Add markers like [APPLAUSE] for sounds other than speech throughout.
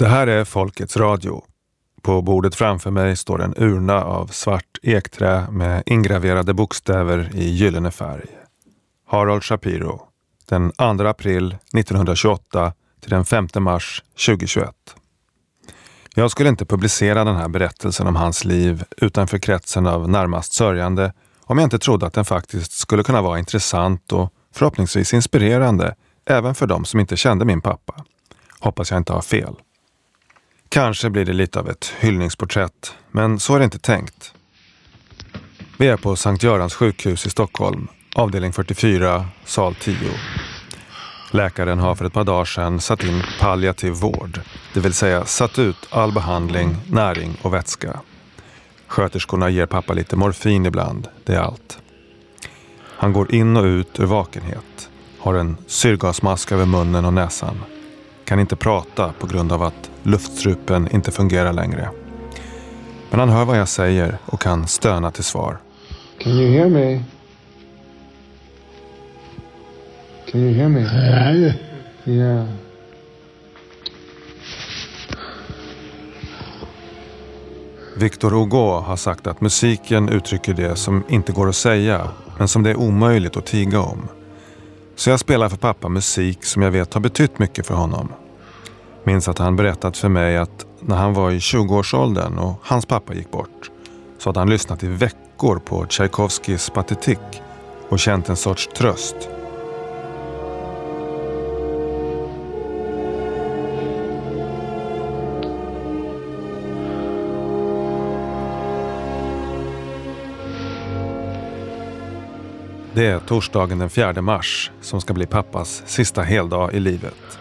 Det här är Folkets Radio. På bordet framför mig står en urna av svart ekträ med ingraverade bokstäver i gyllene färg. Harold Shapiro. Den 2 april 1928 till den 5 mars 2021. Jag skulle inte publicera den här berättelsen om hans liv utanför kretsen av närmast sörjande om jag inte trodde att den faktiskt skulle kunna vara intressant och förhoppningsvis inspirerande även för de som inte kände min pappa. Hoppas jag inte har fel. Kanske blir det lite av ett hyllningsporträtt, men så är det inte tänkt. Vi är på Sankt Görans sjukhus i Stockholm, avdelning 44, sal 10. Läkaren har för ett par dagar sedan satt in palliativ vård, det vill säga satt ut all behandling, näring och vätska. Sköterskorna ger pappa lite morfin ibland, det är allt. Han går in och ut ur vakenhet, har en syrgasmask över munnen och näsan. Kan inte prata på grund av att luftstrupen inte fungerar längre. Men han hör vad jag säger och kan stöna till svar. Can you hear me? Can you hear me? Yeah. [LAUGHS] Yeah. Victor Hugo har sagt att musiken uttrycker det som inte går att säga, men som det är omöjligt att tiga om. Så jag spelar för pappa musik som jag vet har betytt mycket för honom. Minns att han berättat för mig att när han var i 20-årsåldern och hans pappa gick bort så hade han lyssnat i veckor på Tchaikovskys patetik och känt en sorts tröst. Det är torsdagen den 4 mars som ska bli pappas sista heldag i livet.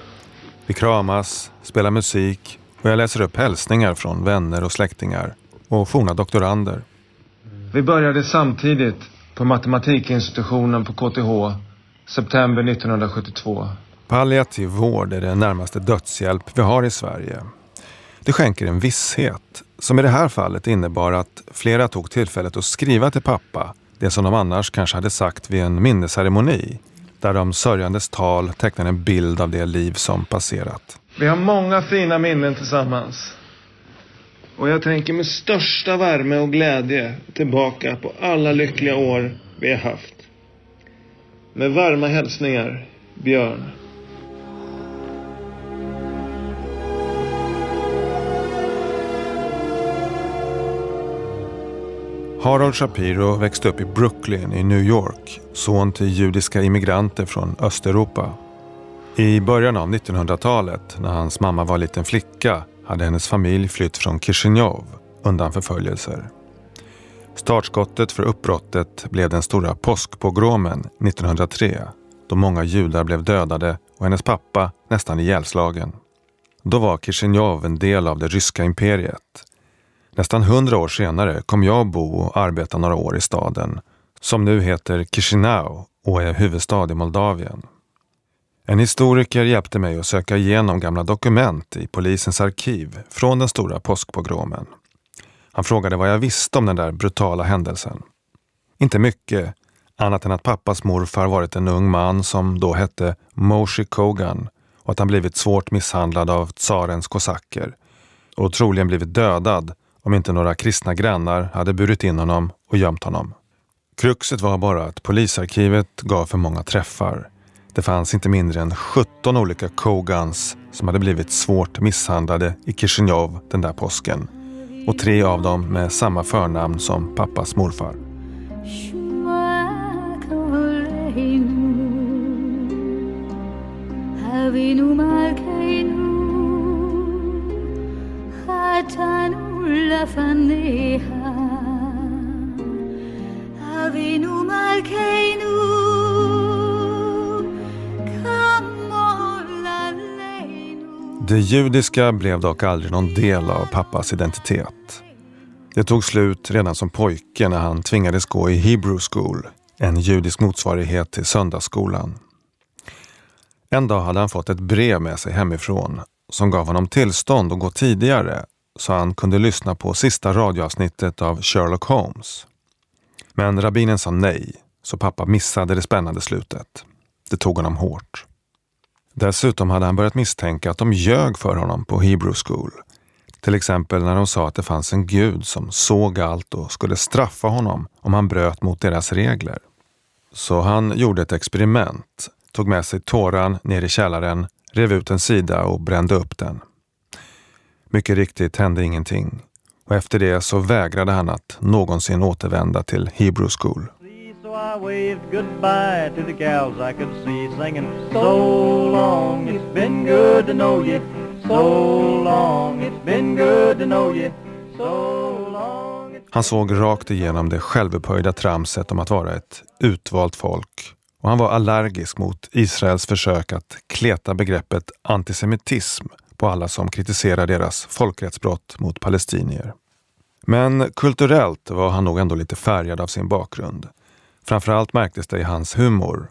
Vi kramas, spelar musik och jag läser upp hälsningar från vänner och släktingar och forna doktorander. Vi började samtidigt på matematikinstitutionen på KTH september 1972. Palliativ vård är det närmaste dödshjälp vi har i Sverige. Det skänker en visshet som i det här fallet innebar att flera tog tillfället att skriva till pappa det som de annars kanske hade sagt vid en minnesceremoni där de sörjandes tal tecknar en bild av det liv som passerat. Vi har många fina minnen tillsammans. Och jag tänker med största värme och glädje tillbaka på alla lyckliga år vi har haft. Med varma hälsningar, Björn. Harold Shapiro växte upp i Brooklyn i New York, son till judiska immigranter från Östeuropa. I början av 1900-talet, när hans mamma var liten flicka, hade hennes familj flytt från Kishinev undan förföljelser. Startskottet för uppbrottet blev den stora påskpogromen 1903 då många judar blev dödade och hennes pappa nästan ihjälslagen. Då var Kishinev en del av det ryska imperiet Nästan hundra år senare kom jag bo och arbeta några år i staden, som nu heter Chisinau och är huvudstad i Moldavien. En historiker hjälpte mig att söka igenom gamla dokument i polisens arkiv från den stora påskpogromen. Han frågade vad jag visste om den där brutala händelsen. Inte mycket, annat än att pappas morfar varit en ung man som då hette Moshi Kogan och att han blivit svårt misshandlad av tsarens kosacker och troligen blivit dödad om inte några kristna grannar hade burit in honom och gömt honom. Kruxet var bara att polisarkivet gav för många träffar. Det fanns inte mindre än 17 olika Kogans som hade blivit svårt misshandlade i Kishinev den där påsken. Och tre av dem med samma förnamn som pappas morfar sulla fanneha avinu malkeinu Det judiska blev dock aldrig någon del av pappas identitet. Det tog slut redan som pojke när han tvingades gå i Hebrew School, en judisk motsvarighet till söndagsskolan. En dag hade han fått ett brev med sig hemifrån som gav honom tillstånd att gå tidigare så han kunde lyssna på sista radioavsnittet av Sherlock Holmes. Men rabbinen sa nej, så pappa missade det spännande slutet. Det tog honom hårt. Dessutom hade han börjat misstänka att de ljög för honom på Hebrew School. Till exempel när de sa att det fanns en gud som såg allt och skulle straffa honom om han bröt mot deras regler. Så han gjorde ett experiment, tog med sig tåran ner i källaren, rev ut en sida och brände upp den. Mycket riktigt hände ingenting. Och efter det så vägrade han att någonsin återvända till Hebrew School. Han såg rakt igenom det självupphöjda tramset om att vara ett utvalt folk. Och han var allergisk mot Israels försök att kleta begreppet antisemitism på alla som kritiserar deras folkrättsbrott mot palestinier. Men kulturellt var han nog ändå lite färgad av sin bakgrund. Framförallt märktes det i hans humor.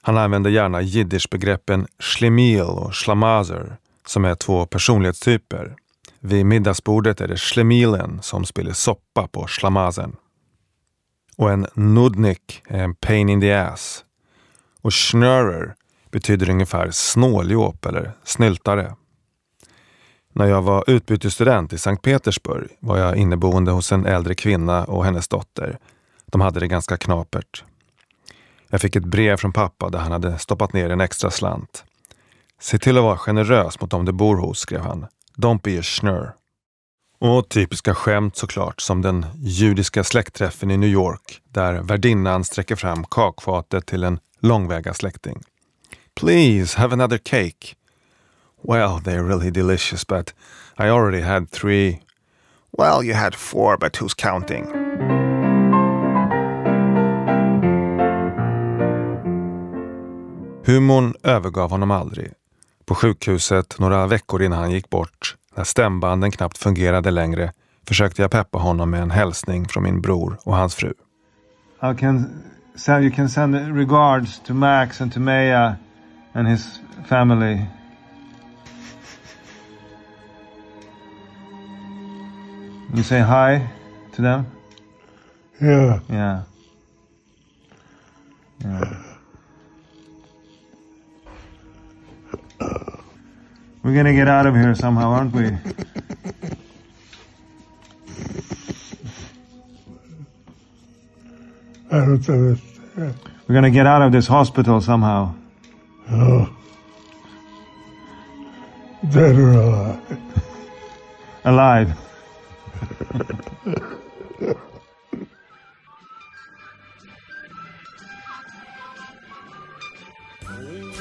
Han använde gärna jiddisch-begreppen schlemiel och schlamazer som är två personlighetstyper. Vid middagsbordet är det schlemielen som spiller soppa på schlamazen. Och en nudnik är en pain in the ass. Och schnörer betyder ungefär snåljåp eller snyltare. När jag var utbytesstudent i Sankt Petersburg var jag inneboende hos en äldre kvinna och hennes dotter. De hade det ganska knapert. Jag fick ett brev från pappa där han hade stoppat ner en extra slant. Se till att vara generös mot dem du bor hos, skrev han. Don't be a schnur. Och typiska skämt såklart, som den judiska släktträffen i New York där värdinnan sträcker fram kakfatet till en långväga släkting. Please have another cake. Well, they're really delicious, but I already had three. Well, you had four, but who's counting? Humorn övergav honom aldrig. På sjukhuset några veckor innan han gick bort, när stämbanden knappt fungerade längre, försökte jag peppa honom med en hälsning från min bror och hans fru. I can send, you can send regards to Max and to Maya and his family. You say hi to them? Yeah. Yeah. Yeah. We're gonna get out of here somehow, aren't we? I don't understand. We're gonna get out of this hospital somehow. Oh. Dead or alive. [LAUGHS] Alive.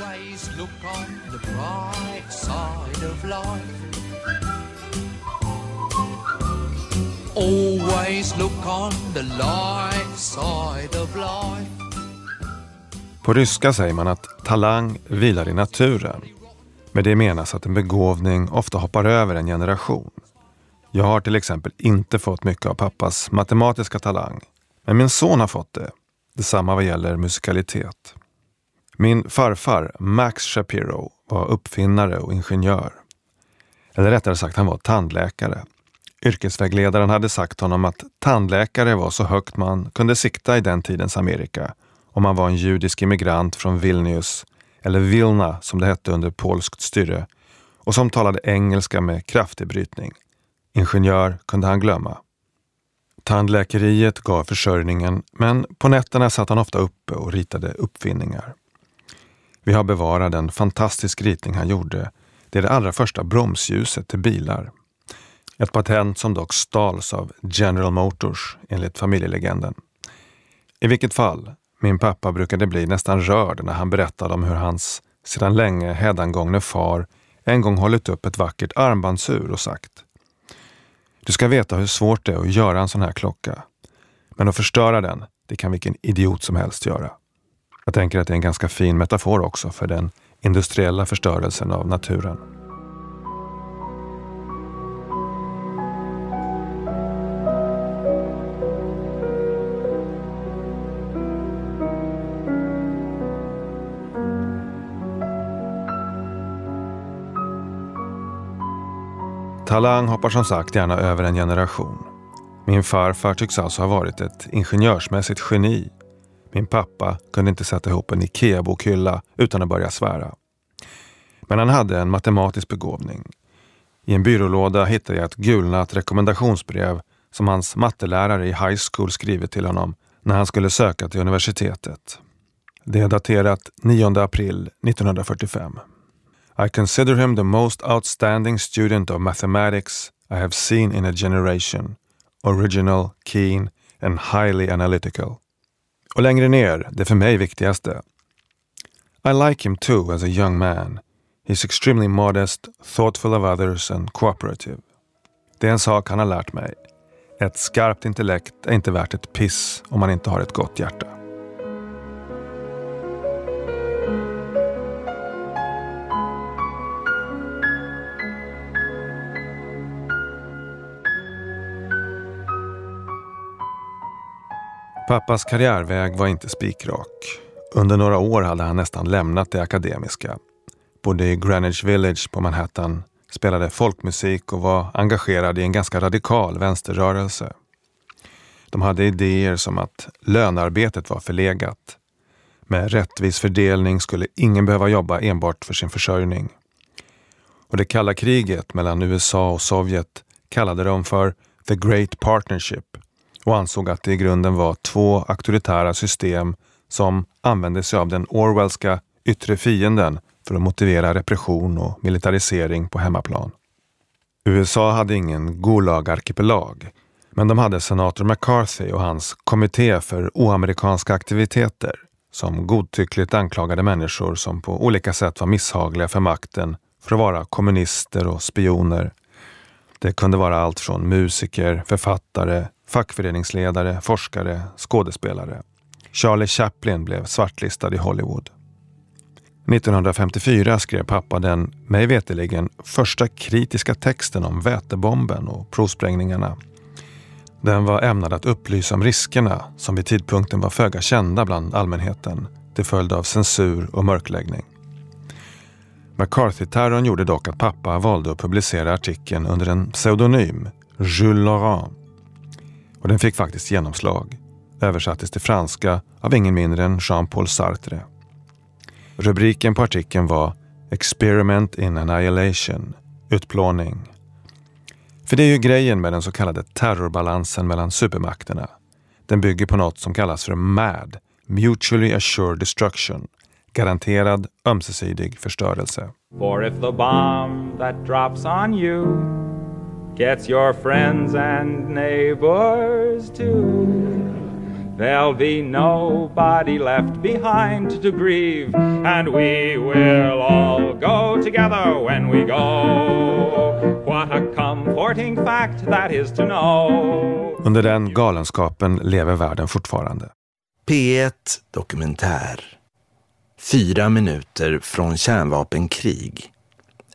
Always look on the bright side of life. Always look on the light side of life. På ryska säger man att talang vilar i naturen. Med det menas att en begåvning ofta hoppar över en generation. Jag har till exempel inte fått mycket av pappas matematiska talang. Men min son har fått det. Detsamma vad gäller musikalitet. Min farfar, Max Shapiro, var uppfinnare och ingenjör. Eller rättare sagt, han var tandläkare. Yrkesvägledaren hade sagt honom att tandläkare var så högt man kunde sikta i den tidens Amerika om man var en judisk immigrant från Vilnius, eller Vilna som det hette under polskt styre, och som talade engelska med kraftig brytning. Ingenjör kunde han glömma. Tandläkeriet gav försörjningen, men på nätterna satt han ofta uppe och ritade uppfinningar. Vi har bevarat en fantastisk ritning han gjorde. Det är det allra första bromsljuset till bilar. Ett patent som dock stals av General Motors enligt familjelegenden. I vilket fall, min pappa brukade bli nästan rörd när han berättade om hur hans sedan länge hädangångne far en gång hållit upp ett vackert armbandsur och sagt du ska veta hur svårt det är att göra en sån här klocka. Men att förstöra den, det kan vilken idiot som helst göra. Jag tänker att det är en ganska fin metafor också för den industriella förstörelsen av naturen. Talang hoppar som sagt gärna över en generation. Min farfar tycks alltså ha varit ett ingenjörsmässigt geni. Min pappa kunde inte sätta ihop en IKEA-bokhylla utan att börja svära. Men han hade en matematisk begåvning. I en byrålåda hittade jag ett gulnat rekommendationsbrev som hans mattelärare i high school skrivit till honom när han skulle söka till universitetet. Det är daterat 9 april 1945. I consider him the most outstanding student of mathematics I have seen in a generation. Original, keen and highly analytical. Och längre ner, det för mig viktigaste. I like him too as a young man. He's extremely modest, thoughtful of others and cooperative. Det är en sak han har lärt mig. Ett skarpt intellekt är inte värt ett piss om man inte har ett gott hjärta. Pappas karriärväg var inte spikrak. Under några år hade han nästan lämnat det akademiska. Bodde i Greenwich Village på Manhattan, spelade folkmusik och var engagerad i en ganska radikal vänsterrörelse. De hade idéer som att lönarbetet var förlegat. Med rättvis fördelning skulle ingen behöva jobba enbart för sin försörjning. Och det kalla kriget mellan USA och Sovjet kallade de för The Great Partnership och ansåg att det i grunden var två auktoritära system som använde sig av den Orwellska yttre fienden för att motivera repression och militarisering på hemmaplan. USA hade ingen Gulag-arkipelag, men de hade senator McCarthy och hans kommitté för oamerikanska aktiviteter som godtyckligt anklagade människor som på olika sätt var misshagliga för makten för att vara kommunister och spioner. Det kunde vara allt från musiker, författare, fackföreningsledare, forskare, skådespelare. Charlie Chaplin blev svartlistad i Hollywood. 1954 skrev pappa den, mig veterligen, första kritiska texten om vätebomben och provsprängningarna. Den var ämnad att upplysa om riskerna som vid tidpunkten var föga kända bland allmänheten till följd av censur och mörkläggning. McCarthy-terrorn gjorde dock att pappa valde att publicera artikeln under en pseudonym, Jules Laurent. Och den fick faktiskt genomslag. Översattes till franska av ingen mindre än Jean-Paul Sartre. Rubriken på artikeln var Experiment in Annihilation, utplåning. För det är ju grejen med den så kallade terrorbalansen mellan supermakterna. Den bygger på något som kallas för MAD, Mutually Assured Destruction, garanterad ömsesidig förstörelse. For if the bomb that drops on you gets your friends and neighbors too, there'll be nobody left behind to grieve, and we will all go together when we go. What a comforting fact that is to know. Under den galenskapen lever världen fortfarande. P1 Dokumentär. Fyra minuter från kärnvapenkrig.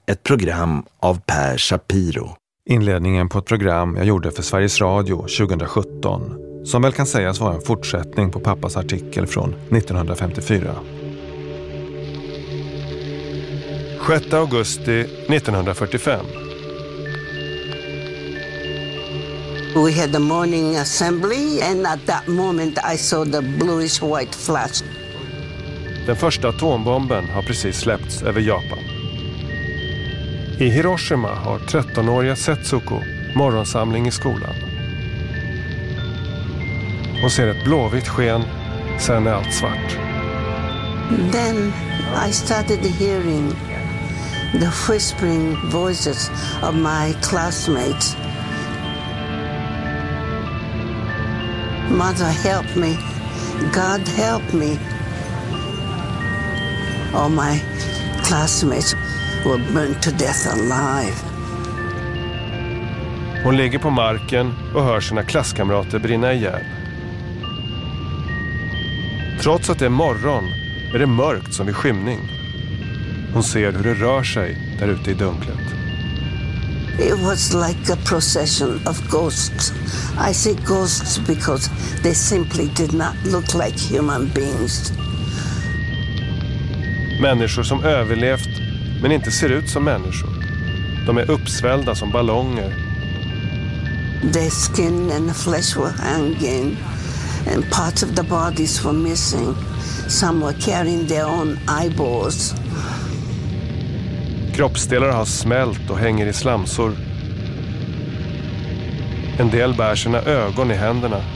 Ett program av Per Shapiro. Inledningen på ett program jag gjorde för Sveriges Radio 2017 som väl kan sägas vara en fortsättning på pappas artikel från 1954. 6 augusti 1945. We had the morning assembly, and at that moment, I saw the bluish white flash. Den första atombomben har precis släppts över Japan. I Hiroshima har 13-åriga Setsuko morgonsamling i skolan. Hon ser ett blåvitt sken, sen är allt svart. Then I started hearing the whispering voices of my classmates. Mother, help me. God, help me. All my classmates were burnt to death alive. Hon ligger på marken och hör sina klasskamrater brinna ihjäl. Trots att det är morgon är det mörkt som vid skymning. Hon ser hur det rör sig där ute i dunklet. It was like a procession of ghosts. I say ghosts because they simply did not look like human beings. Människor som överlevt men inte ser ut som människor. De är uppsvällda som ballonger. Their skin and flesh were hanging, and parts of the bodies were missing. Some were carrying their own eyeballs. Kroppsdelar har smält och hänger i slamsor. En del bär sina ögon i händerna.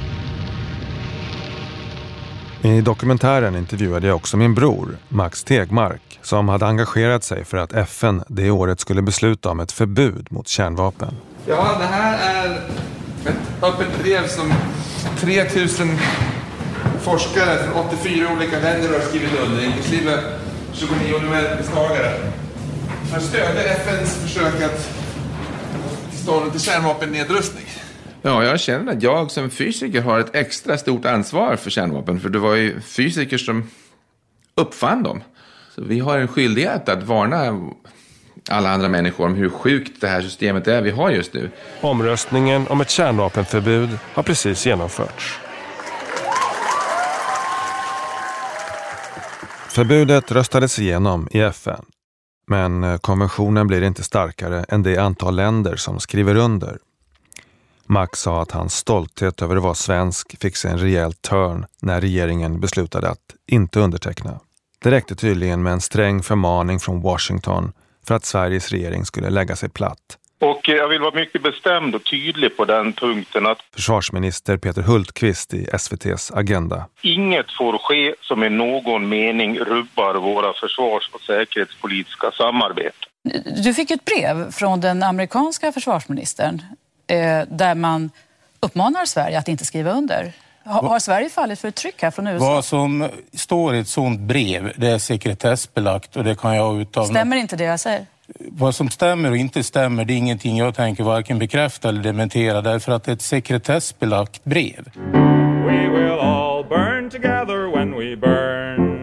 I dokumentären intervjuade jag också min bror, Max Tegmark, som hade engagerat sig för att FN det året skulle besluta om ett förbud mot kärnvapen. Ja, det här är ett öppet brev som 3000 forskare från 84 olika länder har skrivit under, inklusive 29 nobelpristagare. För att stödja FNs försök att få till stånd till kärnvapennedrustning. Ja, jag känner att jag som fysiker har ett extra stort ansvar för kärnvapen. För det var ju fysiker som uppfann dem. Så vi har en skyldighet att varna alla andra människor om hur sjukt det här systemet är vi har just nu. Omröstningen om ett kärnvapenförbud har precis genomförts. Förbudet röstades igenom i FN. Men konventionen blir inte starkare än det antal länder som skriver under. Max sa att hans stolthet över att vara svensk fick sig en rejäl törn när regeringen beslutade att inte underteckna. Det räckte tydligen med en sträng förmaning från Washington för att Sveriges regering skulle lägga sig platt. Och jag vill vara mycket bestämd och tydlig på den punkten att Försvarsminister Peter Hultqvist i SVTs Agenda. inget får ske som i någon mening rubbar våra försvars och säkerhetspolitiska samarbeten. Du fick ett brev från den amerikanska försvarsministern eh, där man uppmanar Sverige att inte skriva under. Ha, har Sverige fallit för ett tryck här från USA? Vad som står i ett sådant brev, det är sekretessbelagt och det kan jag uttala. Stämmer inte det jag säger? Vad som stämmer och inte stämmer, det är ingenting jag tänker varken bekräfta eller dementera därför att det är ett sekretessbelagt brev. We will all burn together when we burn.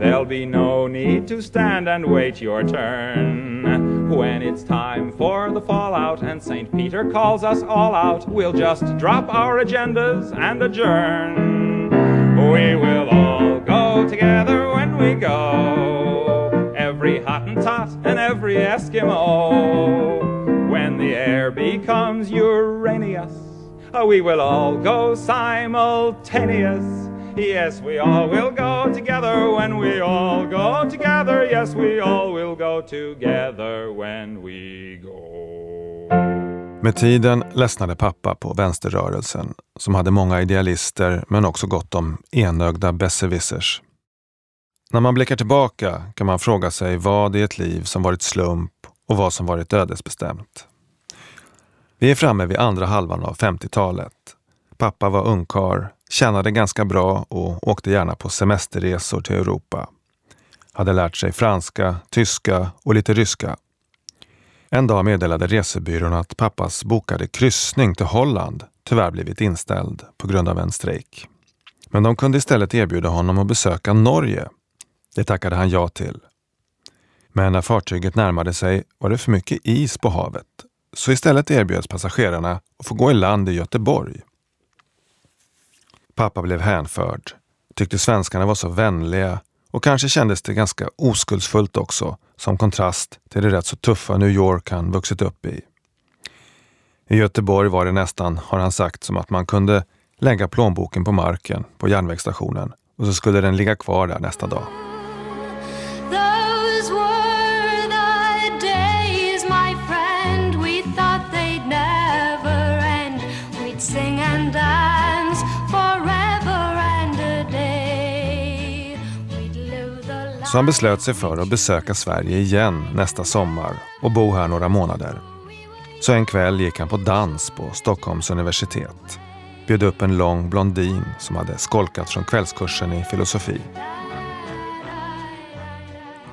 There'll be no need to stand and wait your turn. When it's time for the fallout and St. Peter calls us all out, we'll just drop our agendas and adjourn. We will all go together when we go. Every Hottentot and every Eskimo. When the air becomes Uranus, we will all go simultaneous. Yes, we all will go together when we all go together. Yes, we all will go together when we go. Med tiden ledsnade pappa på vänsterrörelsen som hade många idealister men också gott om enögda besserwissers. När man blickar tillbaka kan man fråga sig vad i ett liv som varit slump och vad som varit ödesbestämt. Vi är framme vid andra halvan av 50-talet. Pappa var ungkar, tjänade ganska bra och åkte gärna på semesterresor till Europa. Hade lärt sig franska, tyska och lite ryska. En dag meddelade resebyrån att pappas bokade kryssning till Holland tyvärr blivit inställd på grund av en strejk. Men de kunde istället erbjuda honom att besöka Norge. Det tackade han ja till. Men när fartyget närmade sig var det för mycket is på havet så istället erbjöds passagerarna att få gå i land i Göteborg. Pappa blev hänförd, tyckte svenskarna var så vänliga och kanske kändes det ganska oskuldsfullt också som kontrast till det rätt så tuffa New York han vuxit upp i. I Göteborg var det nästan, har han sagt, som att man kunde lägga plånboken på marken på järnvägsstationen och så skulle den ligga kvar där nästa dag. Så han beslöt sig för att besöka Sverige igen nästa sommar och bo här några månader. Så en kväll gick han på dans på Stockholms universitet. Bjöd upp en lång blondin som hade skolkat från kvällskursen i filosofi.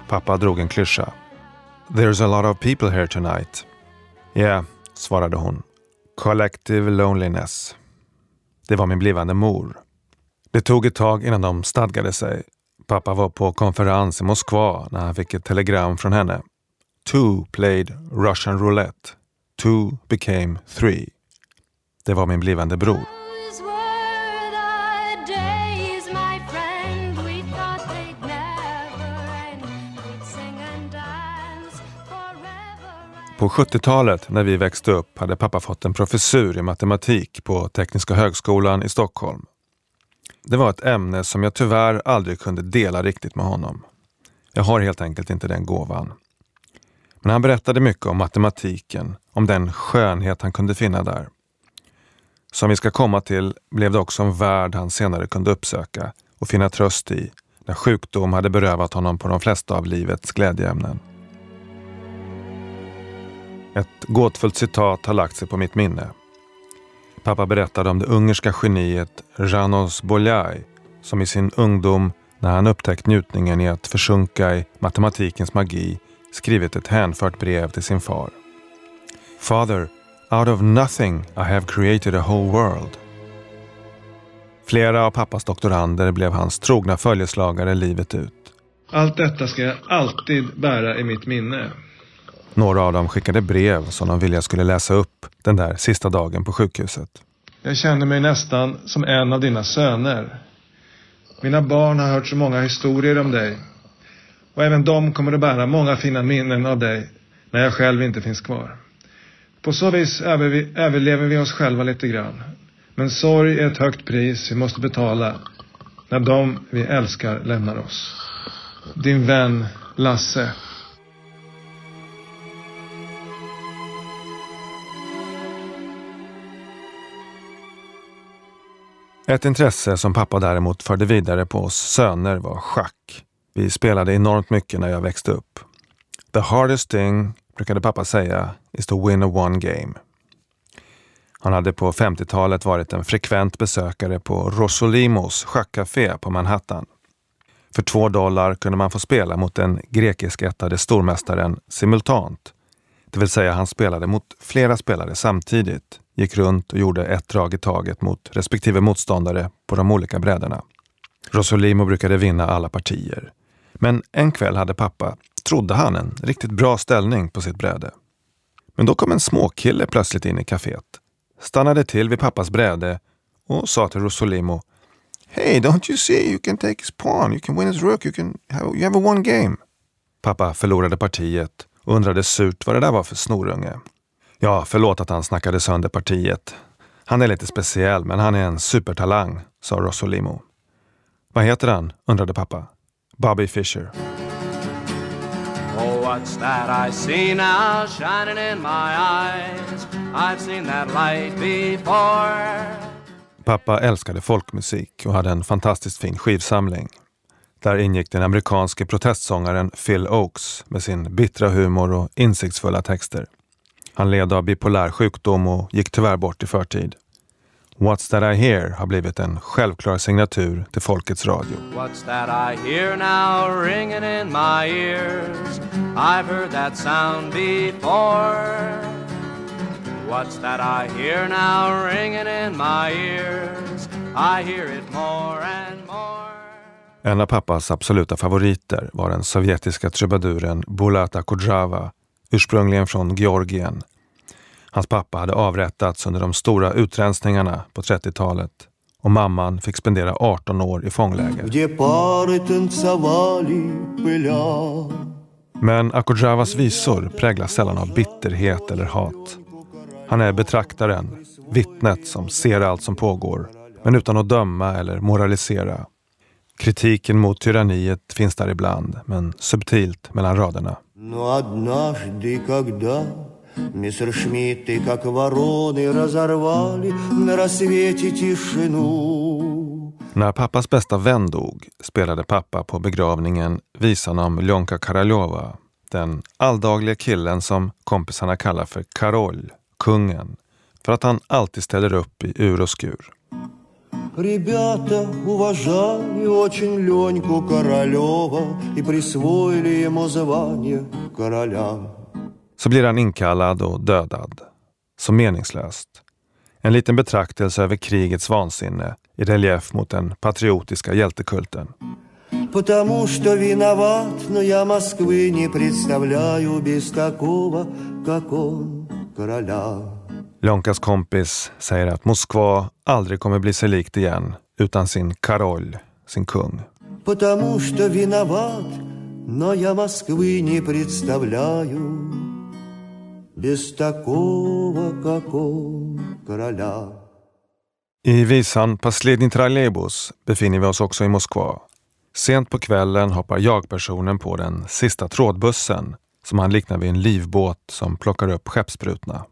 Pappa drog en klyscha. There's a lot of people here tonight. Yeah, svarade hon. Collective loneliness. Det var min blivande mor. Det tog ett tag innan de stadgade sig. Pappa var på konferens i Moskva när han fick ett telegram från henne. Two played Russian roulette. Two became three. Det var min blivande bror. På 70-talet när vi växte upp hade pappa fått en professur i matematik på Tekniska högskolan i Stockholm. Det var ett ämne som jag tyvärr aldrig kunde dela riktigt med honom. Jag har helt enkelt inte den gåvan. Men han berättade mycket om matematiken, om den skönhet han kunde finna där. Som vi ska komma till blev det också en värld han senare kunde uppsöka och finna tröst i när sjukdom hade berövat honom på de flesta av livets glädjeämnen. Ett gåtfullt citat har lagt sig på mitt minne. Pappa berättade om det ungerska geniet Janos Bolyai som i sin ungdom, när han upptäckt njutningen i att försjunka i matematikens magi, skrivit ett hänfört brev till sin far. Father, out of nothing I have created a whole world. Flera av pappas doktorander blev hans trogna följeslagare livet ut. Allt detta ska jag alltid bära i mitt minne. Några av dem skickade brev som de ville jag skulle läsa upp den där sista dagen på sjukhuset. Jag känner mig nästan som en av dina söner. Mina barn har hört så många historier om dig. Och även de kommer att bära många fina minnen av dig när jag själv inte finns kvar. På så vis överlever vi oss själva lite grann. Men sorg är ett högt pris vi måste betala när de vi älskar lämnar oss. Din vän Lasse. Ett intresse som pappa däremot förde vidare på oss söner var schack. Vi spelade enormt mycket när jag växte upp. The hardest thing, brukade pappa säga, is to win a one game. Han hade på 50-talet varit en frekvent besökare på Rosolimos schackcafé på Manhattan. För två dollar kunde man få spela mot den grekiskättade stormästaren simultant. Det vill säga han spelade mot flera spelare samtidigt, gick runt och gjorde ett drag i taget mot respektive motståndare på de olika brädorna. Rosolimo brukade vinna alla partier. Men en kväll hade pappa, trodde han, en riktigt bra ställning på sitt bräde. Men då kom en småkille plötsligt in i kaféet, stannade till vid pappas bräde och sa till Rosolimo Hey, don't you see? You can take his pawn, you can win his rook, you, can have, you have a one game. Pappa förlorade partiet och undrade surt vad det där var för snorunge. Ja, förlåt att han snackade sönder partiet. Han är lite speciell, men han är en supertalang, sa Rosolimo. Vad heter han? undrade pappa. Bobby Fischer. Oh, what's that I see now shining in my eyes? I've seen that light before. Pappa älskade folkmusik och hade en fantastiskt fin skivsamling. Där ingick den amerikanske protestsångaren Phil Oakes med sin bittra humor och insiktsfulla texter. Han led av bipolär sjukdom och gick tyvärr bort i förtid. What's that I hear har blivit en självklar signatur till Folkets Radio. What's that I hear now ringing in my ears? I've heard that sound before. What's that I hear now ringing in my ears? I hear it more and more. En av pappas absoluta favoriter var den sovjetiska trubaduren Bulata Kudjava, ursprungligen från Georgien. Hans pappa hade avrättats under de stora utrensningarna på 30-talet och mamman fick spendera 18 år i fångläger. Men Akudjavas visor präglas sällan av bitterhet eller hat. Han är betraktaren, vittnet som ser allt som pågår, men utan att döma eller moralisera. Kritiken mot tyranniet finns där ibland, men subtilt mellan raderna. Мессершмитты, как вороны, разорвали на рассвете тишину. När pappas bästa vän dog spelade pappa på begravningen visan om Ljonka Karalova, den alldagliga killen som kompisarna kallar för Karol, kungen, för att han alltid ställer upp i ur och skur. Ребята уважали очень Леньку Королева и присвоили ему звание короля. Så blir han inkallad och dödad. Så meningslöst. En liten betraktelse över krigets vansinne i relief mot den patriotiska hjältekulten. Потому что виноват, но я Москвы не представляю без такого, как он, короля. Lonkas kompis säger att Moskva aldrig kommer bli sig likt igen utan sin Karol, sin kung. Потому что виноват, но я Москвы не представляю без такого, как он, короля. I visan Paslednij trallejbus befinner vi oss också i Moskva. Sent på kvällen hoppar jag-personen på den sista trådbussen som han liknar vid en livbåt som plockar upp skeppsbrutna.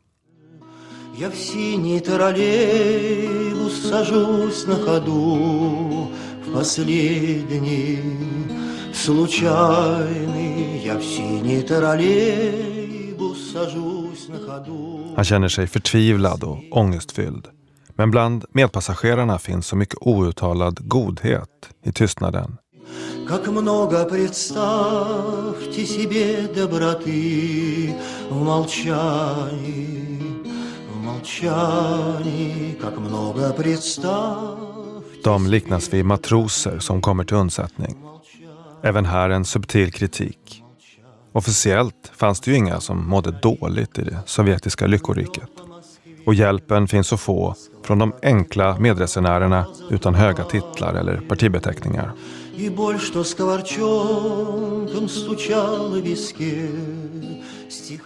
Я в синий троллейбус сажусь на ходу В последний случайный Я в синий троллейбус сажусь на ходу Han känner sig förtvivlad och ångestfylld. Men bland medpassagerarna finns så mycket outtalad godhet i tystnaden. Как много представьте себе доброты В молчании, De liknas vid matroser som kommer till undsättning. Även här en subtil kritik. Officiellt fanns det ju inga som mådde dåligt i det sovjetiska lyckoriket. Och hjälpen finns att få från de enkla medresenärerna utan höga titlar eller partibeteckningar. И боль, что скворчонком стучала в виске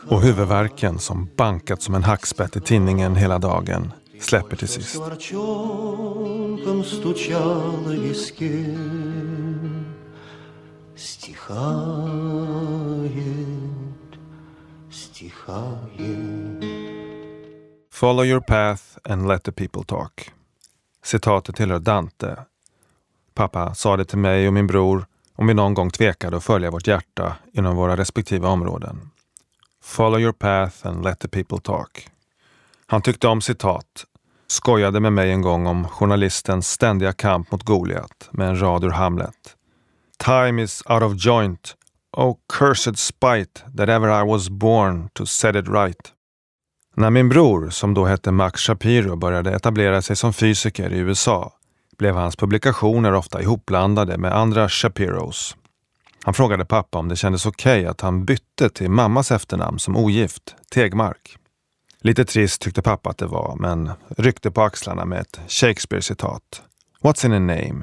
Och huvudvärken som bankat som en hackspett i tinningen hela dagen släpper till sist. Скворчонком стучала в виске Стихает, стихает Follow your path and let the people talk. Citatet tillhör Dante. Pappa sa det till mig och min bror om vi någon gång tvekade att följa vårt hjärta inom våra respektive områden. Follow your path and let the people talk. Han tyckte om citat, skojade med mig en gång om journalistens ständiga kamp mot Goliat med en rad ur Hamlet. Time is out of joint. Oh cursed spite that ever I was born to set it right. När min bror, som då hette Max Shapiro, började etablera sig som fysiker i USA blev hans publikationer ofta ihopblandade med andra Shapiros. Han frågade pappa om det kändes okej okay att han bytte till mammas efternamn som ogift, Tegmark. Lite trist tyckte pappa att det var, men ryckte på axlarna med ett Shakespeare-citat. What's in a name?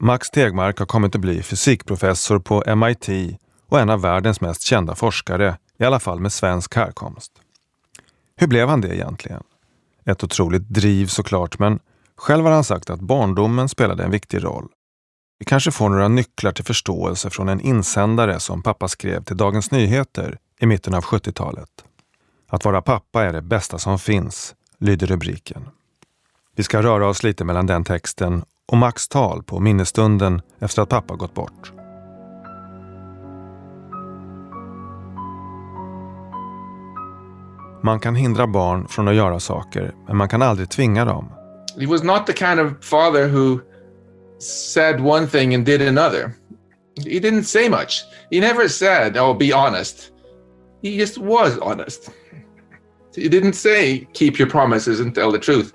Max Tegmark har kommit att bli fysikprofessor på MIT och en av världens mest kända forskare, i alla fall med svensk härkomst. Hur blev han det egentligen? Ett otroligt driv såklart, men själv har han sagt att barndomen spelade en viktig roll. Vi kanske får några nycklar till förståelse från en insändare som pappa skrev till Dagens Nyheter i mitten av 70-talet. Att vara pappa är det bästa som finns, lyder rubriken. Vi ska röra oss lite mellan den texten och Max tal på minnesstunden efter att pappa gått bort. Man kan hindra barn från att göra saker, men man kan aldrig tvinga dem. He was not the kind of father who said one thing and did another. He didn't say much. He never said, "Oh, be honest." He just was honest. He didn't say, "Keep your promises and tell the truth."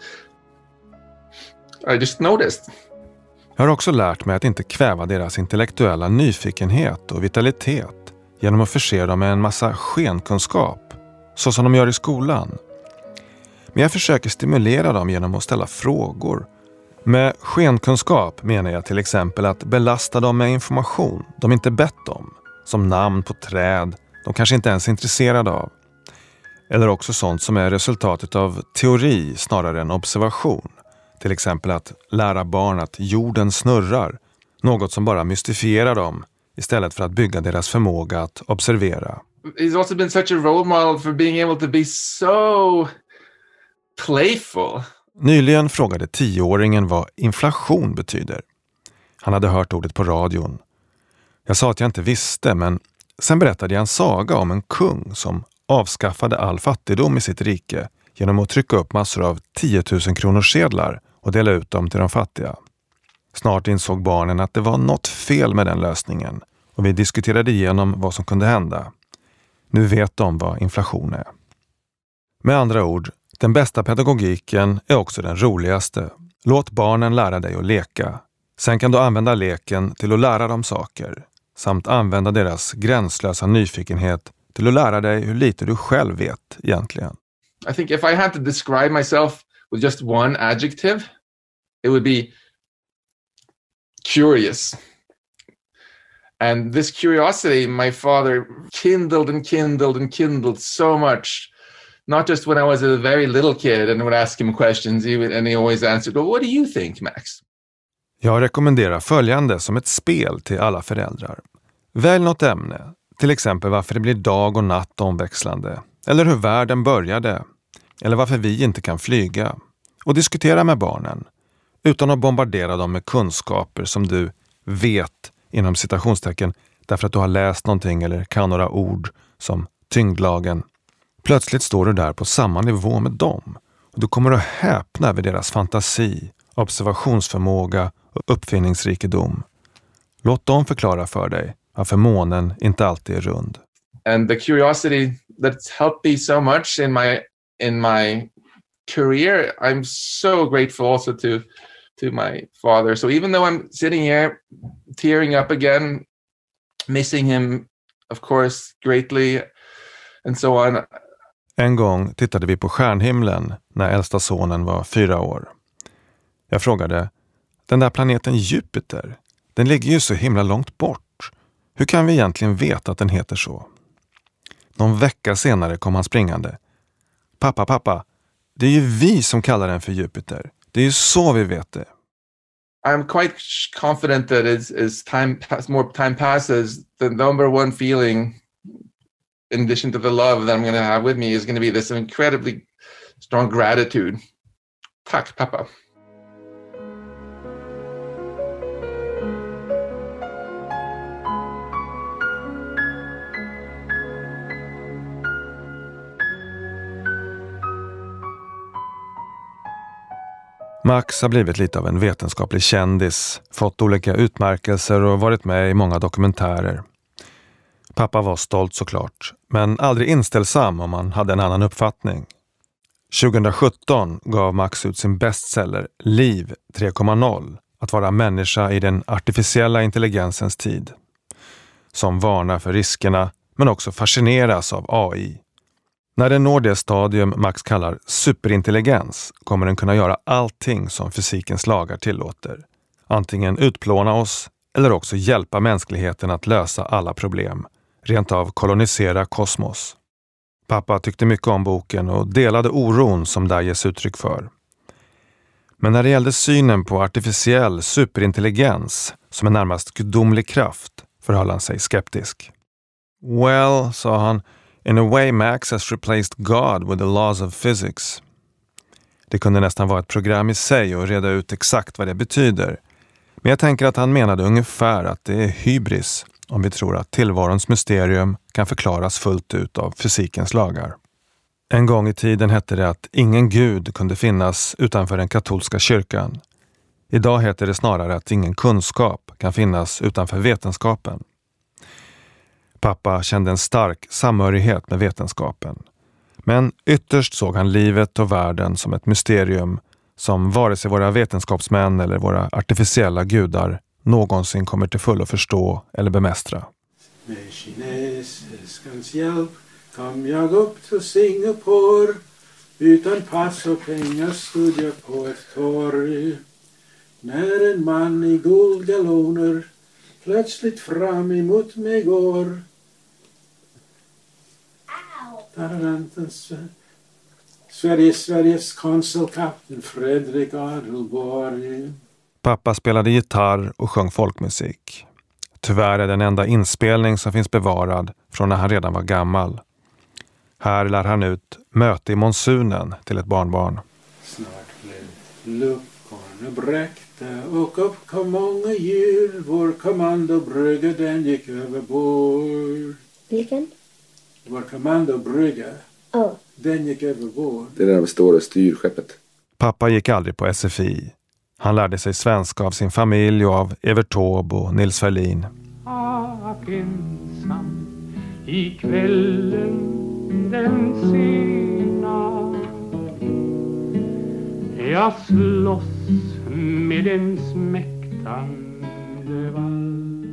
I just noticed. Jag har också lärt mig att inte kväva deras intellektuella nyfikenhet och vitalitet genom att förse dem med en massa skenkunskap så som de gör i skolan. Men jag försöker stimulera dem genom att ställa frågor. Med skenkunskap menar jag till exempel att belasta dem med information de inte bett om. Som namn på träd de kanske inte ens är intresserade av. Eller också sånt som är resultatet av teori snarare än observation. Till exempel att lära barn att jorden snurrar. Något som bara mystifierar dem istället för att bygga deras förmåga att observera. He's also been such a role model for being able to be so playful. Nyligen frågade tioåringen vad inflation betyder. Han hade hört ordet på radion. Jag sa att jag inte visste, men sen berättade jag en saga om en kung som avskaffade all fattigdom i sitt rike genom att trycka upp massor av 10 000 kronors sedlar och dela ut dem till de fattiga. Snart insåg barnen att det var något fel med den lösningen och vi diskuterade igenom vad som kunde hända. Nu vet de vad inflation är. Med andra ord, den bästa pedagogiken är också den roligaste. Låt barnen lära dig att leka. Sen kan du använda leken till att lära dem saker samt använda deras gränslösa nyfikenhet till att lära dig hur lite du själv vet egentligen. I think if I had to describe myself with just one adjective, it would be curious. And this curiosity, my father kindled and kindled and kindled so much. Not just when I was a very little kid and would ask him questions, he would, and he always answered, well, what do you think, Max? Jag rekommenderar följande som ett spel till alla föräldrar. Välj något ämne, Till exempel varför det blir dag och natt omväxlande. Eller hur världen började. Eller varför vi inte kan flyga. Och diskutera med barnen. Utan att bombardera dem med kunskaper som du vet inom citationstecken därför att du har läst någonting eller kan några ord som tyngdlagen. Plötsligt står du där på samma nivå med dem och du kommer att häpna över deras fantasi, observationsförmåga och uppfinningsrikedom. Låt dem förklara för dig varför månen inte alltid är rund. and the curiosity that's helped me so much in my in my career i'm so grateful also to to my father so even though i'm sitting here tearing up again missing him of course greatly and so on en gång tittade vi på stjärnhimlen när äldsta sonen var fyra år. Jag frågade, den där planeten Jupiter, den ligger ju så himla långt bort. Hur kan vi egentligen veta att den heter så? Någon vecka senare kom han springande. Pappa, pappa, det är ju vi som kallar den för Jupiter. Det är ju så vi vet det. i'm quite confident that as as time pass more time passes the number one feeling in addition to the love that i'm going to have with me is going to be this incredibly strong gratitude Tack, pappa. Max har blivit lite av en vetenskaplig kändis, fått olika utmärkelser och varit med i många dokumentärer. Pappa var stolt såklart, men aldrig inställsam om han hade en annan uppfattning. 2017 gav Max ut sin bestseller Liv 3.0, att vara människa i den artificiella intelligensens tid. Som varnar för riskerna, men också fascineras av AI. När den når det stadium Max kallar superintelligens kommer den kunna göra allting som fysikens lagar tillåter. Antingen utplåna oss eller också hjälpa mänskligheten att lösa alla problem, rent av kolonisera kosmos. Pappa tyckte mycket om boken och delade oron som där ges uttryck för. Men när det gällde synen på artificiell superintelligens som en närmast gudomlig kraft förhöll han sig skeptisk. Well, sa han, in a way Max has replaced God with the laws of physics. Det kunde nästan vara ett program i sig att reda ut exakt vad det betyder. Men jag tänker att han menade ungefär att det är hybris om vi tror att tillvarons mysterium kan förklaras fullt ut av fysikens lagar. En gång i tiden hette det att ingen gud kunde finnas utanför den katolska kyrkan. Idag heter det snarare att ingen kunskap kan finnas utanför vetenskapen. Pappa kände en stark samhörighet med vetenskapen. Men ytterst såg han livet och världen som ett mysterium som vare sig våra vetenskapsmän eller våra artificiella gudar någonsin kommer till fullo förstå eller bemästra. Med kinesiskans hjälp kom jag upp till Singapore utan pass och pengar stod jag på ett torg när en man i guldgaloner plötsligt fram emot mig går. Sveriges, Sveriges konsulkapten Fredrik Adelborg. Pappa spelade gitarr och sjöng folkmusik. Tyvärr är den enda inspelning som finns bevarad från när han redan var gammal. Här lär han ut Möte i monsunen till ett barnbarn. Snart blev luckorna bräckta och upp kom många djur. Vår kommandobrygga den gick över bord. Vilken? Vår kommandobrygga, Oh. den gick över bord. Det är där vi står och styr skeppet. Pappa gick aldrig på SFI. Han lärde sig svenska av sin familj och av Evert Taube och Nils Ferlin. Ack ensam i kvällen den sena Jag slåss med en smäktande vall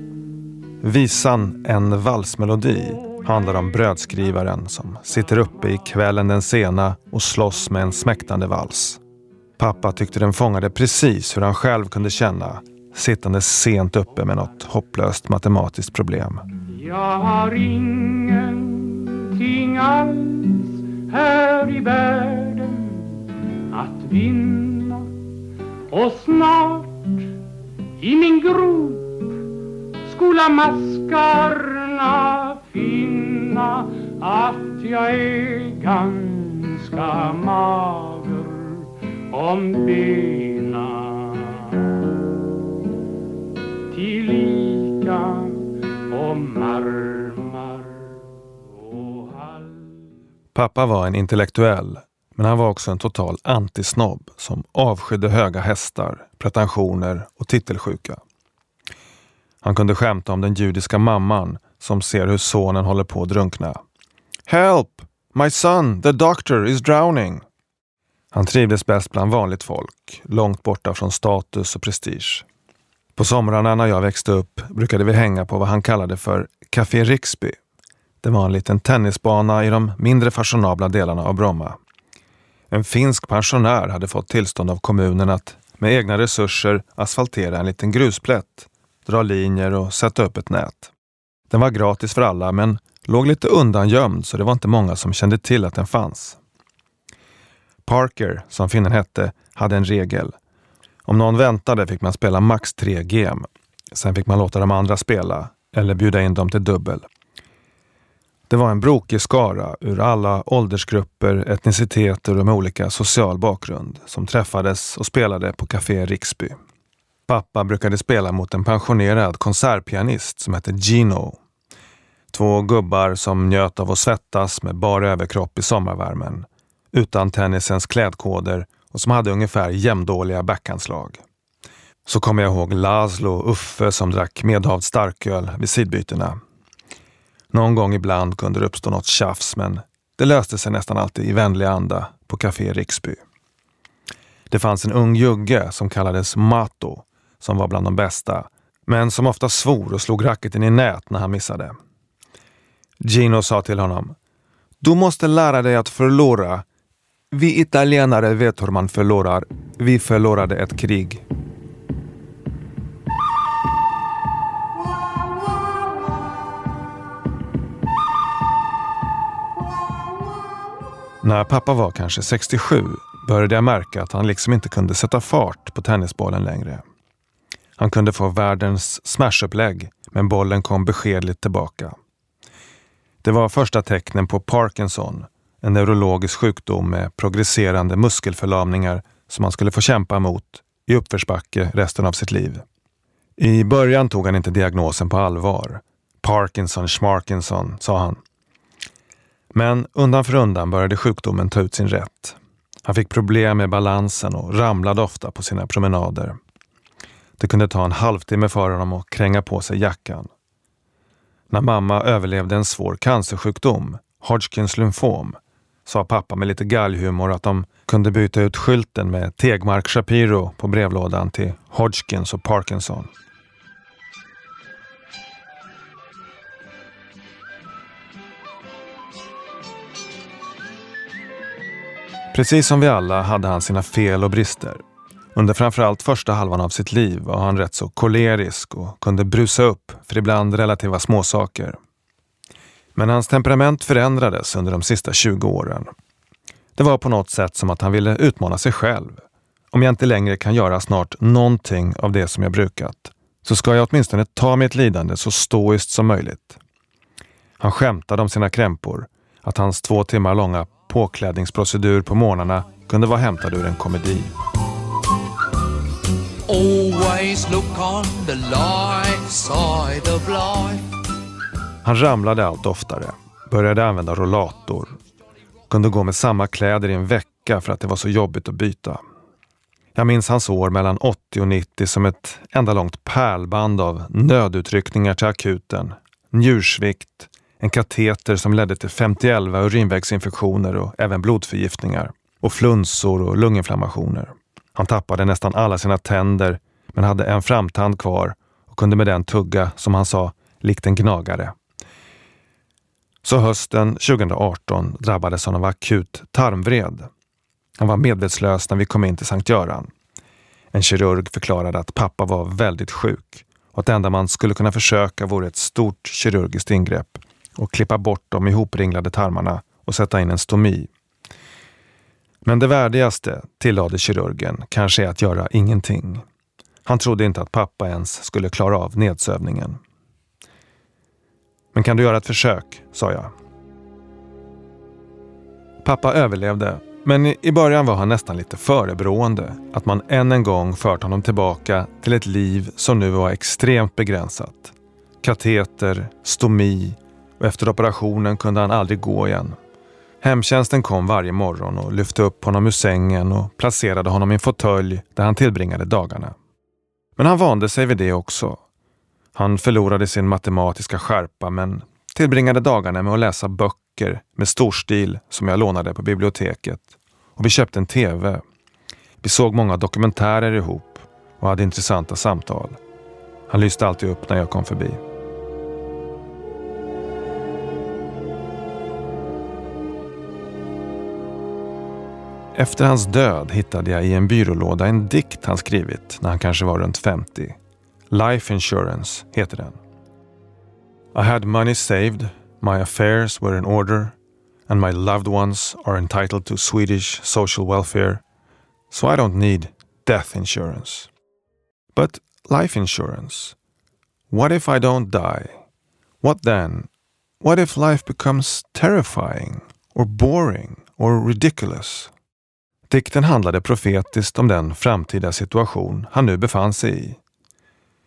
Visan En valsmelodi handlar om brödskrivaren som sitter uppe i kvällen den sena och slåss med en smäktande vals. Pappa tyckte den fångade precis hur han själv kunde känna sittande sent uppe med något hopplöst matematiskt problem. Jag har ingenting alls här i världen att vinna och snart i min grop skola maskarna finna att jag är ganska mager om bena tillika om armar och hals Pappa var en intellektuell, men han var också en total antisnobb som avskydde höga hästar, pretensioner och titelsjuka. Han kunde skämta om den judiska mamman som ser hur sonen håller på att drunkna. Help! My son, the doctor, is drowning! Han trivdes bäst bland vanligt folk, långt borta från status och prestige. På somrarna när jag växte upp brukade vi hänga på vad han kallade för Café Riksby. Det var en liten tennisbana i de mindre fashionabla delarna av Bromma. En finsk pensionär hade fått tillstånd av kommunen att med egna resurser asfaltera en liten grusplätt, dra linjer och sätta upp ett nät. Den var gratis för alla men låg lite undangömd så det var inte många som kände till att den fanns. Parker, som finnen hette, hade en regel. Om någon väntade fick man spela max tre gem. Sen fick man låta de andra spela eller bjuda in dem till dubbel. Det var en brokig skara ur alla åldersgrupper, etniciteter och med olika social bakgrund som träffades och spelade på Café Riksby. Pappa brukade spela mot en pensionerad konsertpianist som hette Gino. Två gubbar som njöt av att svettas med bara överkropp i sommarvärmen, utan tennisens klädkoder och som hade ungefär jämndåliga backhandslag. Så kommer jag ihåg Laszlo och Uffe som drack medhavd starköl vid sidbytena. Någon gång ibland kunde det uppstå något tjafs men det löste sig nästan alltid i vänlig anda på Café Riksby. Det fanns en ung jugge som kallades Mato som var bland de bästa, men som ofta svor och slog racketen i nät när han missade. Gino sa till honom Du måste lära dig att förlora. Vi italienare vet hur man förlorar. Vi förlorade ett krig. När pappa var kanske 67 började jag märka att han liksom inte kunde sätta fart på tennisbollen längre. Han kunde få världens smashupplägg, men bollen kom beskedligt tillbaka. Det var första tecknen på Parkinson, en neurologisk sjukdom med progresserande muskelförlamningar som han skulle få kämpa mot i uppförsbacke resten av sitt liv. I början tog han inte diagnosen på allvar. Parkinson, Schmarkinson, sa han. Men undan för undan började sjukdomen ta ut sin rätt. Han fick problem med balansen och ramlade ofta på sina promenader. Det kunde ta en halvtimme för honom att kränga på sig jackan. När mamma överlevde en svår cancersjukdom, Hodgkins lymfom, sa pappa med lite galghumor att de kunde byta ut skylten med Tegmark Shapiro på brevlådan till Hodgkins och Parkinson. Precis som vi alla hade han sina fel och brister. Under framförallt första halvan av sitt liv var han rätt så kolerisk och kunde brusa upp för ibland relativa småsaker. Men hans temperament förändrades under de sista 20 åren. Det var på något sätt som att han ville utmana sig själv. Om jag inte längre kan göra snart någonting av det som jag brukat, så ska jag åtminstone ta mitt lidande så stoiskt som möjligt. Han skämtade om sina krämpor, att hans två timmar långa påklädningsprocedur på morgnarna kunde vara hämtad ur en komedi. Always look on the light side of life. Han ramlade allt oftare, började använda rollator, kunde gå med samma kläder i en vecka för att det var så jobbigt att byta. Jag minns hans år mellan 80 och 90 som ett enda långt pärlband av nödutryckningar till akuten, njursvikt, en kateter som ledde till 51 urinvägsinfektioner och även blodförgiftningar och flunsor och lunginflammationer. Han tappade nästan alla sina tänder men hade en framtand kvar och kunde med den tugga, som han sa, likt en gnagare. Så hösten 2018 drabbades han av akut tarmvred. Han var medvetslös när vi kom in till Sankt Göran. En kirurg förklarade att pappa var väldigt sjuk och att det enda man skulle kunna försöka vore ett stort kirurgiskt ingrepp och klippa bort de ihopringlade tarmarna och sätta in en stomi. Men det värdigaste, tillade kirurgen, kanske är att göra ingenting. Han trodde inte att pappa ens skulle klara av nedsövningen. Men kan du göra ett försök, sa jag. Pappa överlevde, men i början var han nästan lite förebrående att man än en gång fört honom tillbaka till ett liv som nu var extremt begränsat. Kateter, stomi och efter operationen kunde han aldrig gå igen. Hemtjänsten kom varje morgon och lyfte upp honom ur sängen och placerade honom i en fåtölj där han tillbringade dagarna. Men han vande sig vid det också. Han förlorade sin matematiska skärpa men tillbringade dagarna med att läsa böcker med storstil som jag lånade på biblioteket. Och vi köpte en TV. Vi såg många dokumentärer ihop och hade intressanta samtal. Han lyste alltid upp när jag kom förbi. Efter hans död hittade jag i en byrålåda en dikt han skrivit när han kanske var runt 50. Life Insurance heter den. I had money saved, my affairs were in order and my loved ones are entitled to Swedish social welfare, so I don't need death insurance. But life insurance, what if I don't die? What then? What if life becomes terrifying or boring or ridiculous? Dikten handlade profetiskt om den framtida situation han nu befann sig i.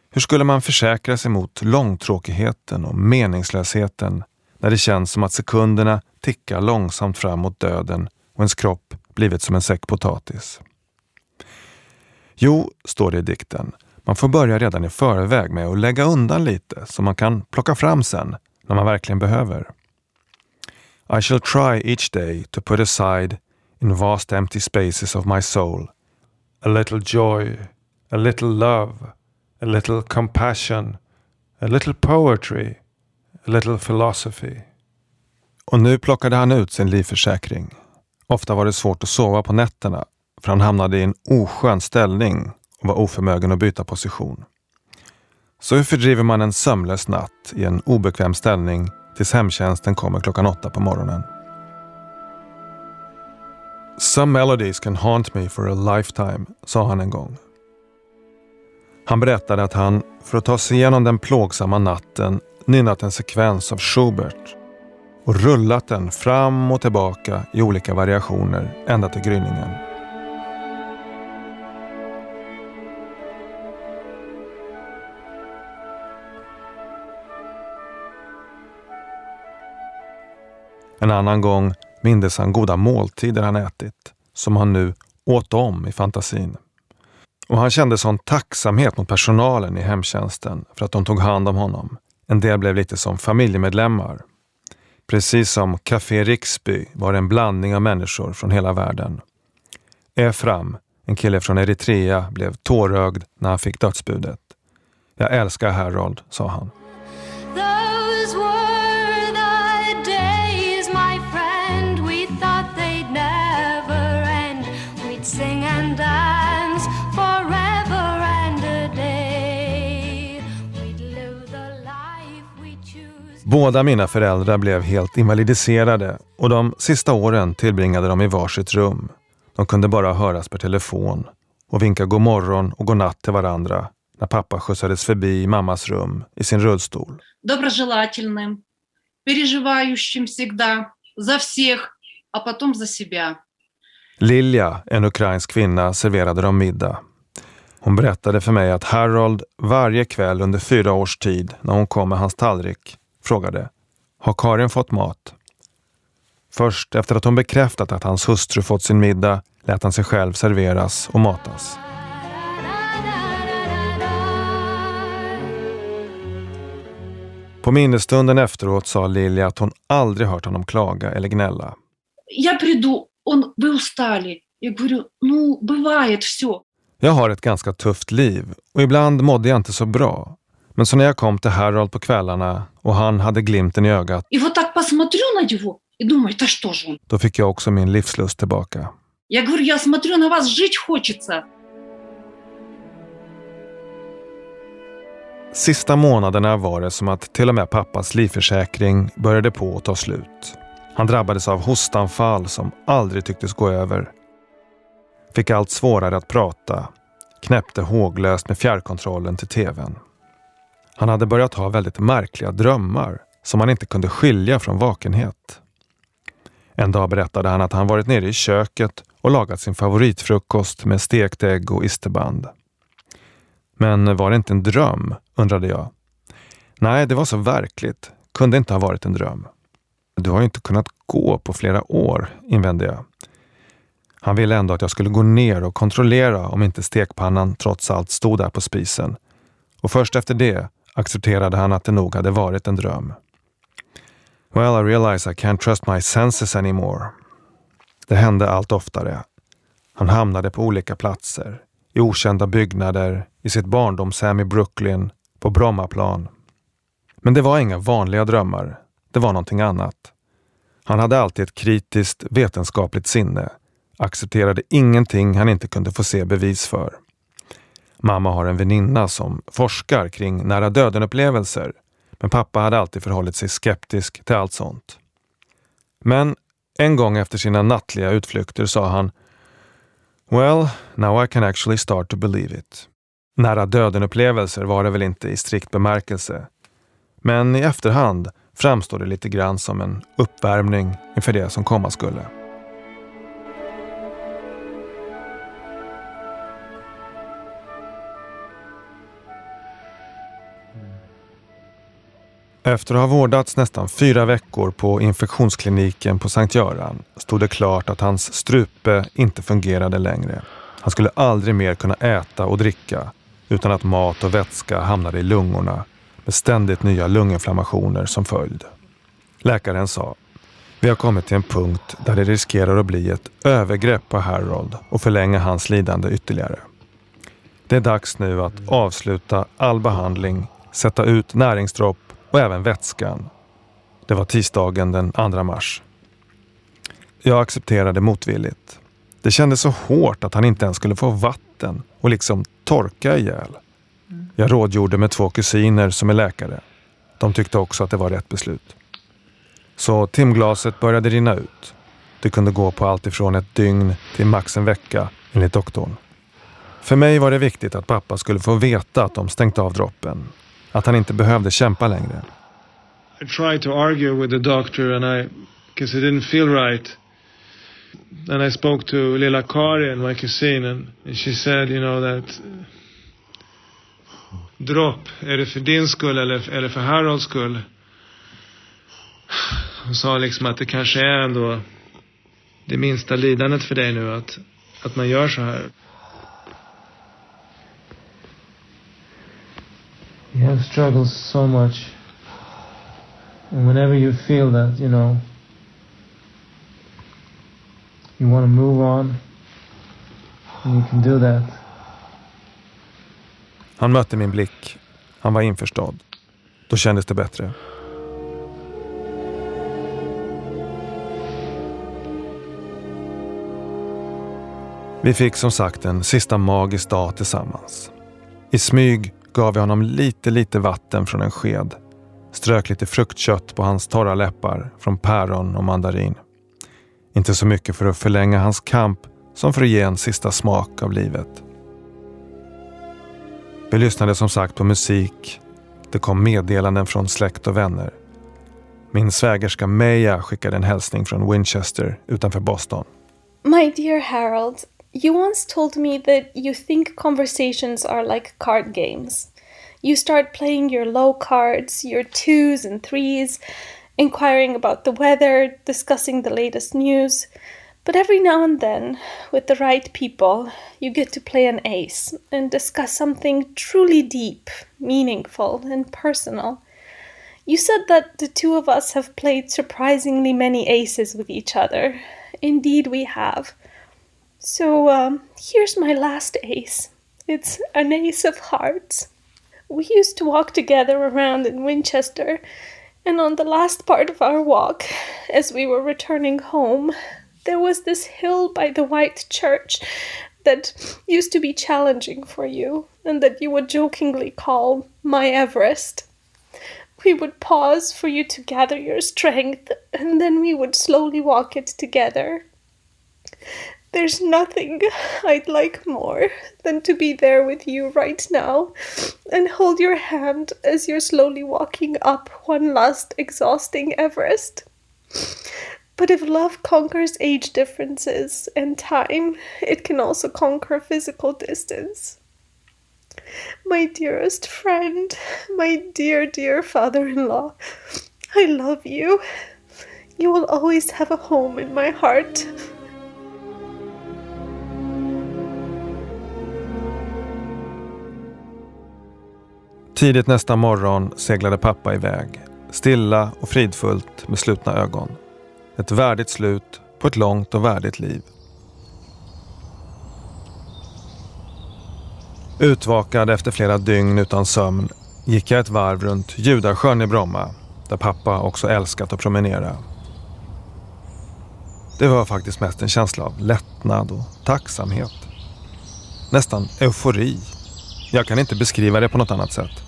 Hur skulle man försäkra sig mot långtråkigheten och meningslösheten när det känns som att sekunderna tickar långsamt fram mot döden och ens kropp blivit som en säck potatis? Jo, står det i dikten, man får börja redan i förväg med att lägga undan lite som man kan plocka fram sen när man verkligen behöver. I shall try each day to put aside in vast empty spaces of my soul. A little joy, a little love, a little compassion, a little poetry, a little philosophy. Och nu plockade han ut sin livförsäkring. Ofta var det svårt att sova på nätterna för han hamnade i en oskön ställning och var oförmögen att byta position. Så hur fördriver man en sömnlös natt i en obekväm ställning tills hemtjänsten kommer klockan åtta på morgonen? Some melodies can haunt me for a lifetime, sa han en gång. Han berättade att han, för att ta sig igenom den plågsamma natten, nynnat en sekvens av Schubert och rullat den fram och tillbaka i olika variationer ända till gryningen. En annan gång mindes han goda måltider han ätit, som han nu åt om i fantasin. Och han kände sån tacksamhet mot personalen i hemtjänsten för att de tog hand om honom. En del blev lite som familjemedlemmar. Precis som Café Riksby var det en blandning av människor från hela världen. Efram, en kille från Eritrea, blev tårögd när han fick dödsbudet. Jag älskar Harold, sa han. Båda mina föräldrar blev helt invalidiserade och de sista åren tillbringade de i varsitt rum. De kunde bara höras per telefon och vinka god morgon och god natt till varandra när pappa skjutsades förbi mammas rum i sin rullstol. доброжелательным, переживающим всегда за всех, а потом за себя. Lilja, en ukrainsk kvinna, serverade dem middag. Hon berättade för mig att Harold varje kväll under fyra års tid när hon kom med hans tallrik frågade Har Karin fått mat? Först efter att hon bekräftat att hans hustru fått sin middag lät han sig själv serveras och matas. På minnesstunden efteråt sa Lilja att hon aldrig hört honom klaga eller gnälla. Я приду, он, вы устали. Я говорю, ну, бывает все. Jag har ett ganska tufft liv och ibland mådde jag inte så bra. Men så när jag kom till Harold på kvällarna och han hade glimten i ögat, И вот так посмотрю на него и думаю, да что же он? då fick jag också min livslust tillbaka. Я говорю, я смотрю на вас, жить хочется. Sista månaderna var det som att till och med pappas livförsäkring började på att ta slut. Han drabbades av hostanfall som aldrig tycktes gå över. Fick allt svårare att prata. Knäppte håglöst med fjärrkontrollen till tvn. Han hade börjat ha väldigt märkliga drömmar. som han inte kunde skilja från vakenhet. En dag berättade han att han varit nere i köket och lagat sin favoritfrukost med stekt ägg och isterband. Men var det inte en dröm, undrade jag. Nej, det var så verkligt. Kunde inte ha varit en dröm. Du har ju inte kunnat gå på flera år, invände jag. Han ville ändå att jag skulle gå ner och kontrollera om inte stekpannan trots allt stod där på spisen. Och först efter det accepterade han att det nog hade varit en dröm. Well, I realize I can't trust my senses anymore. Det hände allt oftare. Han hamnade på olika platser. I okända byggnader, i sitt barndomshem i Brooklyn, på Brommaplan. Men det var inga vanliga drömmar. Det var någonting annat. Han hade alltid ett kritiskt, vetenskapligt sinne. Accepterade ingenting han inte kunde få se bevis för. Mamma har en väninna som forskar kring nära döden-upplevelser men pappa hade alltid förhållit sig skeptisk till allt sånt. Men en gång efter sina nattliga utflykter sa han Well, now I can actually start to believe it. Nära döden-upplevelser var det väl inte i strikt bemärkelse. Men i efterhand framstår det lite grann som en uppvärmning inför det som komma skulle. Efter att ha vårdats nästan fyra veckor på infektionskliniken på Sankt Göran stod det klart att hans strupe inte fungerade längre. Han skulle aldrig mer kunna äta och dricka utan att mat och vätska hamnade i lungorna med ständigt nya lunginflammationer som följd. Läkaren sa vi har kommit till en punkt där det riskerar att bli ett övergrepp på Harold och förlänga hans lidande ytterligare. Det är dags nu att avsluta all behandling, sätta ut näringsdropp och även vätskan. Det var tisdagen den 2 mars. Jag accepterade motvilligt. Det kändes så hårt att han inte ens skulle få vatten och liksom torka ihjäl. Jag rådgjorde med två kusiner som är läkare. De tyckte också att det var rätt beslut. Så timglaset började rinna ut. Det kunde gå på allt ifrån ett dygn till max en vecka enligt doktorn. För mig var det viktigt att pappa skulle få veta att de stängt av droppen. Att han inte behövde kämpa längre. I tried to argue with the doctor and I, because it didn't feel right. And I spoke to Lilla Karin, my cousin, and, and she said, you know, that dropp, är det för din skull eller, eller för Harolds skull? Hon sa liksom att det kanske är ändå det minsta lidandet för dig nu att, att man gör så här. You have struggled so much. And whenever you feel that, you know, you want to move on, and you can do that. Han mötte min blick. Han var införstådd. Då kändes det bättre. Vi fick som sagt en sista magisk dag tillsammans. I smyg gav jag honom lite, lite vatten från en sked. Strök lite fruktkött på hans torra läppar från päron och mandarin. Inte så mycket för att förlänga hans kamp som för att ge en sista smak av livet. Vi lyssnade som sagt på musik. Det kom meddelanden från släkt och vänner. Min svägerska Meja skickade en hälsning från Winchester utanför Boston. My dear Harold, you once told me that you think conversations are like card games. You start playing your low cards, your twos and threes, inquiring about the weather, discussing the latest news. But every now and then, with the right people, you get to play an ace and discuss something truly deep, meaningful, and personal. You said that the two of us have played surprisingly many aces with each other. Indeed, we have. So, um, here's my last ace. It's an ace of hearts. We used to walk together around in Winchester, and on the last part of our walk, as we were returning home, there was this hill by the white church that used to be challenging for you, and that you would jokingly call my Everest. We would pause for you to gather your strength, and then we would slowly walk it together. There's nothing I'd like more than to be there with you right now and hold your hand as you're slowly walking up one last exhausting Everest. But if love conquers age differences and time, it can also conquer physical distance. My dearest friend, my dear, dear father in law, I love you. You will always have a home in my heart. Tidigt nästa morgon seglade pappa iväg. Stilla och fridfullt med slutna ögon. Ett värdigt slut på ett långt och värdigt liv. Utvakad efter flera dygn utan sömn gick jag ett varv runt Judarsjön i Bromma där pappa också älskat att promenera. Det var faktiskt mest en känsla av lättnad och tacksamhet. Nästan eufori. Jag kan inte beskriva det på något annat sätt.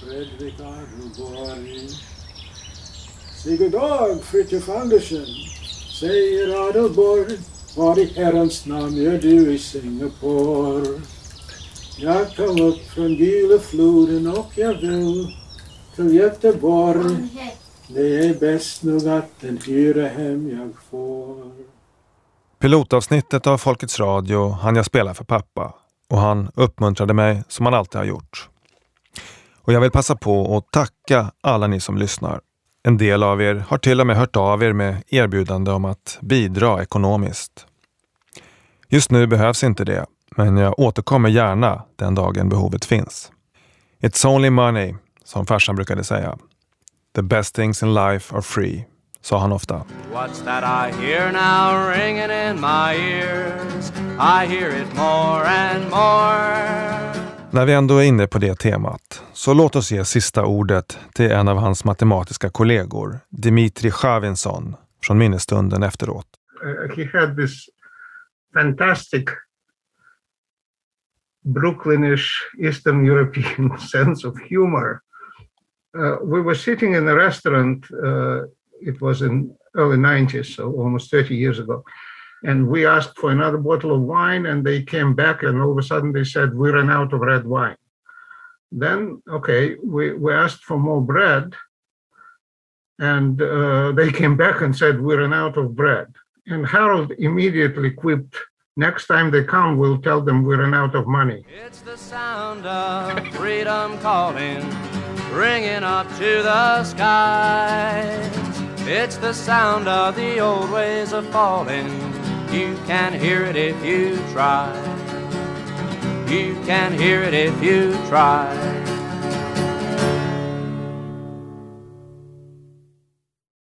Fredrik Adelborg. Dag, Fritiof Andersen, säger Adelborg. Vad i Herrans namn gör du i Singapore? Jag kom upp från Gylefloden och jag vill till Göteborg. Det är bäst nog att en hyra hem jag får. Pilotavsnittet av Folkets Radio hann jag spela för pappa och han uppmuntrade mig som han alltid har gjort. Och jag vill passa på att tacka alla ni som lyssnar. En del av er har till och med hört av er med erbjudande om att bidra ekonomiskt. Just nu behövs inte det, men jag återkommer gärna den dagen behovet finns. It's only money, som farsan brukade säga. The best things in life are free, sa han ofta. What's that I hear now ringing in my ears? I hear it more and more. När vi ändå är inne på det temat, så låt oss ge sista ordet till en av hans matematiska kollegor, Dimitri Chavinson, från minnesstunden efteråt. Han he had this fantastic Brooklynish Eastern European [LAUGHS] sense of humor. Uh, we were sitting in a restaurant, uh, it was in early 90s, so almost 30 years ago. And we asked for another bottle of wine, and they came back, and all of a sudden they said, We ran out of red wine. Then, okay, we, we asked for more bread, and uh, they came back and said, We ran out of bread. And Harold immediately quipped, Next time they come, we'll tell them we ran out of money. It's the sound of freedom calling, ringing up to the skies. It's the sound of the old ways of falling. You can hear it if you try. You can hear it if you try.